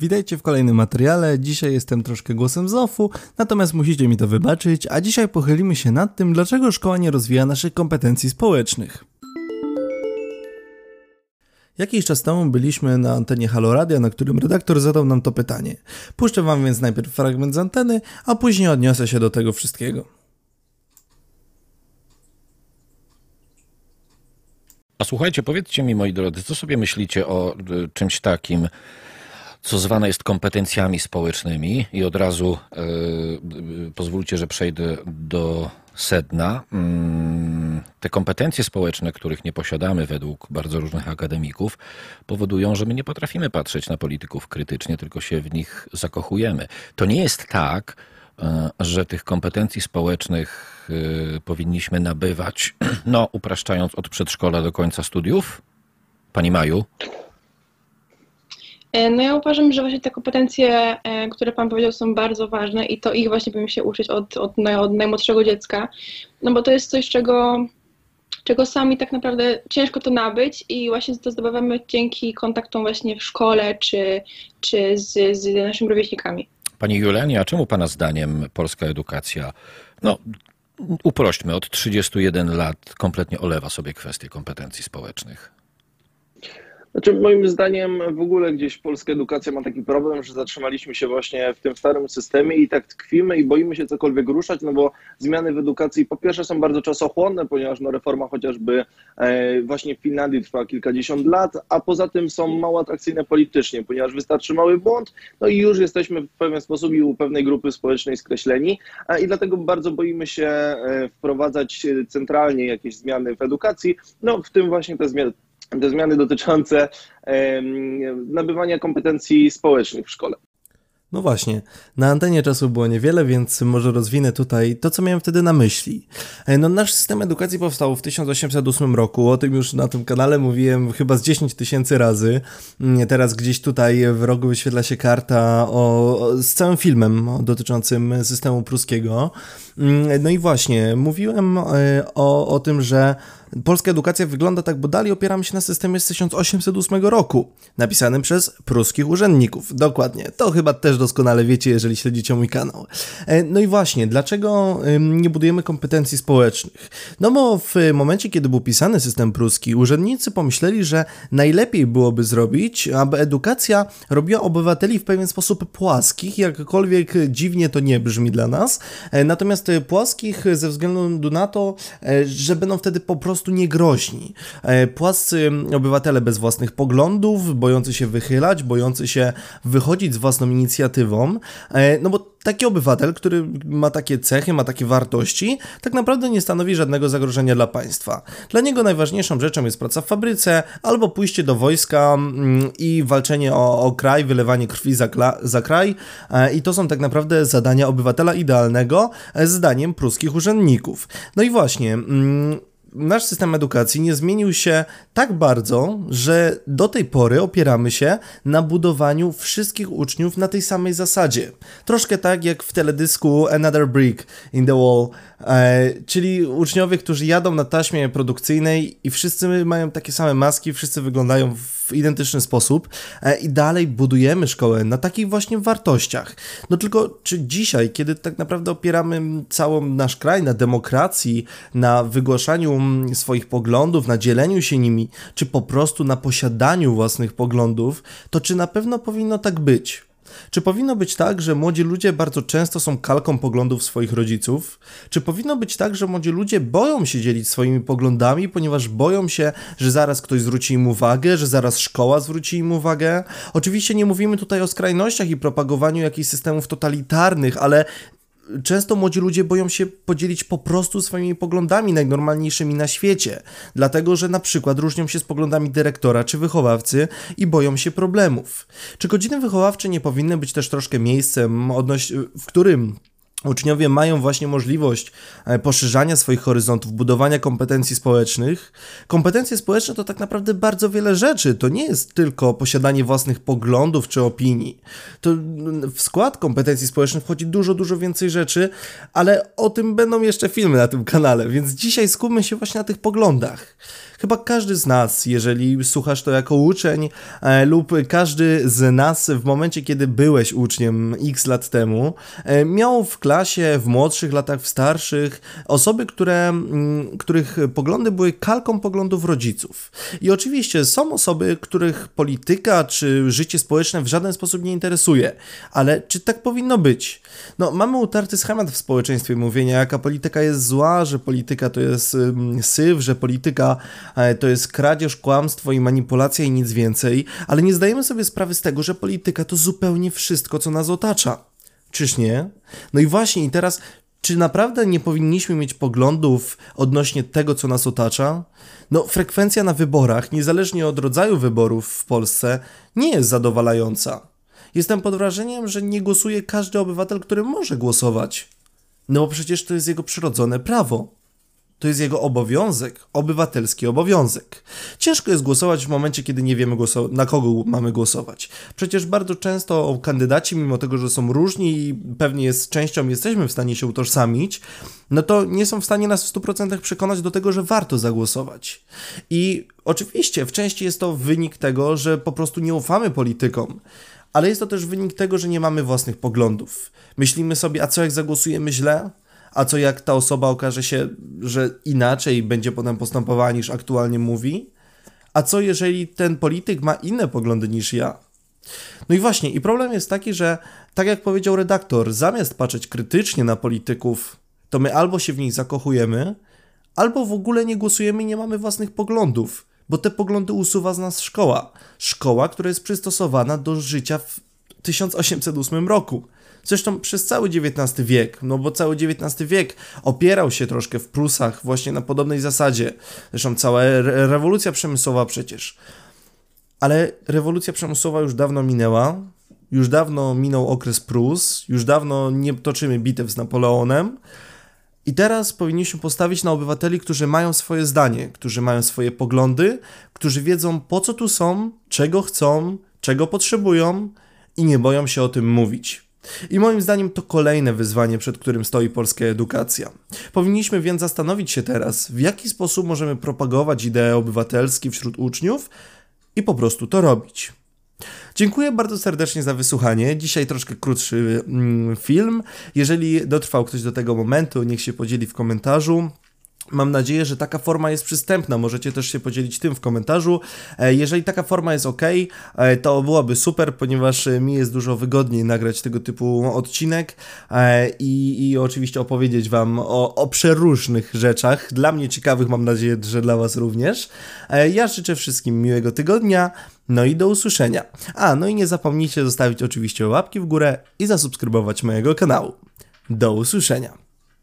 Witajcie w kolejnym materiale. Dzisiaj jestem troszkę głosem Zofu, natomiast musicie mi to wybaczyć, a dzisiaj pochylimy się nad tym, dlaczego szkoła nie rozwija naszych kompetencji społecznych. Jakiś czas temu byliśmy na antenie Haloradia, na którym redaktor zadał nam to pytanie. Puszczę wam więc najpierw fragment z anteny, a później odniosę się do tego wszystkiego. A słuchajcie, powiedzcie mi, moi drodzy, co sobie myślicie o y, czymś takim, co zwane jest kompetencjami społecznymi i od razu y, y, pozwólcie, że przejdę do sedna. Mm, te kompetencje społeczne, których nie posiadamy według bardzo różnych akademików, powodują, że my nie potrafimy patrzeć na polityków krytycznie, tylko się w nich zakochujemy. To nie jest tak, że tych kompetencji społecznych powinniśmy nabywać, no upraszczając od przedszkola do końca studiów? Pani Maju? E, no ja uważam, że właśnie te kompetencje, e, które Pan powiedział, są bardzo ważne i to ich właśnie powinien się uczyć od, od, od najmłodszego dziecka, no bo to jest coś, czego, czego sami tak naprawdę ciężko to nabyć i właśnie to zdobywamy dzięki kontaktom właśnie w szkole czy, czy z, z naszymi rówieśnikami. Pani Julianie, a czemu Pana zdaniem polska edukacja, no uprośćmy, od 31 lat kompletnie olewa sobie kwestie kompetencji społecznych? Znaczy, moim zdaniem w ogóle gdzieś polska edukacja ma taki problem, że zatrzymaliśmy się właśnie w tym starym systemie i tak tkwimy i boimy się cokolwiek ruszać, no bo zmiany w edukacji po pierwsze są bardzo czasochłonne, ponieważ no, reforma chociażby e, właśnie w Finlandii trwa kilkadziesiąt lat, a poza tym są mało atrakcyjne politycznie, ponieważ wystarczy mały błąd, no i już jesteśmy w pewien sposób i u pewnej grupy społecznej skreśleni i dlatego bardzo boimy się e, wprowadzać centralnie jakieś zmiany w edukacji, no w tym właśnie te zmiany te zmiany dotyczące nabywania kompetencji społecznych w szkole. No właśnie, na antenie czasu było niewiele, więc może rozwinę tutaj to, co miałem wtedy na myśli. E, no, nasz system edukacji powstał w 1808 roku, o tym już na tym kanale mówiłem chyba z 10 tysięcy razy. Mm, teraz gdzieś tutaj w rogu wyświetla się karta o, z całym filmem dotyczącym systemu pruskiego. Mm, no i właśnie, mówiłem e, o, o tym, że polska edukacja wygląda tak, bo dalej opieramy się na systemie z 1808 roku, napisanym przez pruskich urzędników. Dokładnie, to chyba też doskonale wiecie, jeżeli śledzicie mój kanał. E, no i właśnie, dlaczego nie budujemy kompetencji społecznych? No bo w momencie, kiedy był pisany system pruski, urzędnicy pomyśleli, że najlepiej byłoby zrobić, aby edukacja robiła obywateli w pewien sposób płaskich, jakkolwiek dziwnie to nie brzmi dla nas, e, natomiast płaskich ze względu na to, e, że będą wtedy po prostu prostu niegroźni. E, płascy obywatele bez własnych poglądów, bojący się wychylać, bojący się wychodzić z własną inicjatywą, e, no bo taki obywatel, który ma takie cechy, ma takie wartości, tak naprawdę nie stanowi żadnego zagrożenia dla państwa. Dla niego najważniejszą rzeczą jest praca w fabryce albo pójście do wojska mm, i walczenie o, o kraj, wylewanie krwi za, za kraj. E, I to są tak naprawdę zadania obywatela idealnego, zdaniem pruskich urzędników. No i właśnie, mm, nasz system edukacji nie zmienił się tak bardzo, że do tej pory opieramy się na budowaniu wszystkich uczniów na tej samej zasadzie. Troszkę tak jak w teledysku Another Brick in the Wall, e, czyli uczniowie, którzy jadą na taśmie produkcyjnej i wszyscy mają takie same maski, wszyscy wyglądają w w identyczny sposób e, i dalej budujemy szkołę na takich właśnie wartościach. No tylko czy dzisiaj, kiedy tak naprawdę opieramy cały nasz kraj na demokracji, na wygłaszaniu mm, swoich poglądów, na dzieleniu się nimi, czy po prostu na posiadaniu własnych poglądów, to czy na pewno powinno tak być? Czy powinno być tak, że młodzi ludzie bardzo często są kalką poglądów swoich rodziców? Czy powinno być tak, że młodzi ludzie boją się dzielić swoimi poglądami, ponieważ boją się, że zaraz ktoś zwróci im uwagę, że zaraz szkoła zwróci im uwagę? Oczywiście nie mówimy tutaj o skrajnościach i propagowaniu jakichś systemów totalitarnych, ale często młodzi ludzie boją się podzielić po prostu swoimi poglądami najnormalniejszymi na świecie, dlatego że na przykład różnią się z poglądami dyrektora czy wychowawcy i boją się problemów. Czy godziny wychowawcze nie powinny być też troszkę miejscem, w którym uczniowie mają właśnie możliwość e, poszerzania swoich horyzontów, budowania kompetencji społecznych. Kompetencje społeczne to tak naprawdę bardzo wiele rzeczy. To nie jest tylko posiadanie własnych poglądów czy opinii. To w skład kompetencji społecznych wchodzi dużo, dużo więcej rzeczy, ale o tym będą jeszcze filmy na tym kanale, więc dzisiaj skupmy się właśnie na tych poglądach. Chyba każdy z nas, jeżeli słuchasz to jako uczeń, e, lub każdy z nas w momencie, kiedy byłeś uczniem x lat temu, e, miał w klasie, w młodszych latach, w starszych, osoby, które, mm, których poglądy były kalką poglądów rodziców. I oczywiście są osoby, których polityka czy życie społeczne w żaden sposób nie interesuje, ale czy tak powinno być? No, mamy utarty schemat w społeczeństwie mówienia, jaka polityka jest zła, że polityka to jest syf, że polityka e, to jest kradzież, kłamstwo i manipulacja i nic więcej, ale nie zdajemy sobie sprawy z tego, że polityka to zupełnie wszystko, co nas otacza. Czyż nie? No i właśnie, i teraz, czy naprawdę nie powinniśmy mieć poglądów odnośnie tego, co nas otacza? No, frekwencja na wyborach, niezależnie od rodzaju wyborów w Polsce, nie jest zadowalająca. Jestem pod wrażeniem, że nie głosuje każdy obywatel, który może głosować. No bo przecież to jest jego przyrodzone prawo. To jest jego obowiązek, obywatelski obowiązek. Ciężko jest głosować w momencie, kiedy nie wiemy, na kogo mamy głosować. Przecież bardzo często kandydaci, mimo tego, że są różni i pewnie z częścią jesteśmy w stanie się utożsamić, no to nie są w stanie nas w 100% przekonać do tego, że warto zagłosować. I oczywiście w części jest to wynik tego, że po prostu nie ufamy politykom ale jest to też wynik tego, że nie mamy własnych poglądów. Myślimy sobie, a co jak zagłosujemy źle? A co jak ta osoba okaże się, że inaczej będzie potem postępowała niż aktualnie mówi? A co jeżeli ten polityk ma inne poglądy niż ja? No i właśnie, i problem jest taki, że tak jak powiedział redaktor, zamiast patrzeć krytycznie na polityków, to my albo się w nich zakochujemy, albo w ogóle nie głosujemy i nie mamy własnych poglądów, bo te poglądy usuwa z nas szkoła. Szkoła, która jest przystosowana do życia w 1808 roku. Zresztą przez cały XIX wiek, no bo cały XIX wiek opierał się troszkę w Prusach właśnie na podobnej zasadzie. Zresztą cała re rewolucja przemysłowa przecież. Ale rewolucja przemysłowa już dawno minęła, już dawno minął okres Prus, już dawno nie toczymy bitew z Napoleonem. I teraz powinniśmy postawić na obywateli, którzy mają swoje zdanie, którzy mają swoje poglądy, którzy wiedzą po co tu są, czego chcą, czego potrzebują i nie boją się o tym mówić. I moim zdaniem to kolejne wyzwanie, przed którym stoi polska edukacja. Powinniśmy więc zastanowić się teraz, w jaki sposób możemy propagować idee obywatelskie wśród uczniów i po prostu to robić. Dziękuję bardzo serdecznie za wysłuchanie. Dzisiaj troszkę krótszy mm, film. Jeżeli dotrwał ktoś do tego momentu, niech się podzieli w komentarzu. Mam nadzieję, że taka forma jest przystępna. Możecie też się podzielić tym w komentarzu. E, jeżeli taka forma jest ok, e, to byłoby super, ponieważ e, mi jest dużo wygodniej nagrać tego typu odcinek i, i oczywiście opowiedzieć Wam o, o przeróżnych rzeczach. Dla mnie ciekawych, mam nadzieję, że dla Was również. Ja życzę wszystkim miłego tygodnia. No i do usłyszenia. A, no i nie zapomnijcie zostawić oczywiście łapki w górę i zasubskrybować mojego kanału. Do usłyszenia.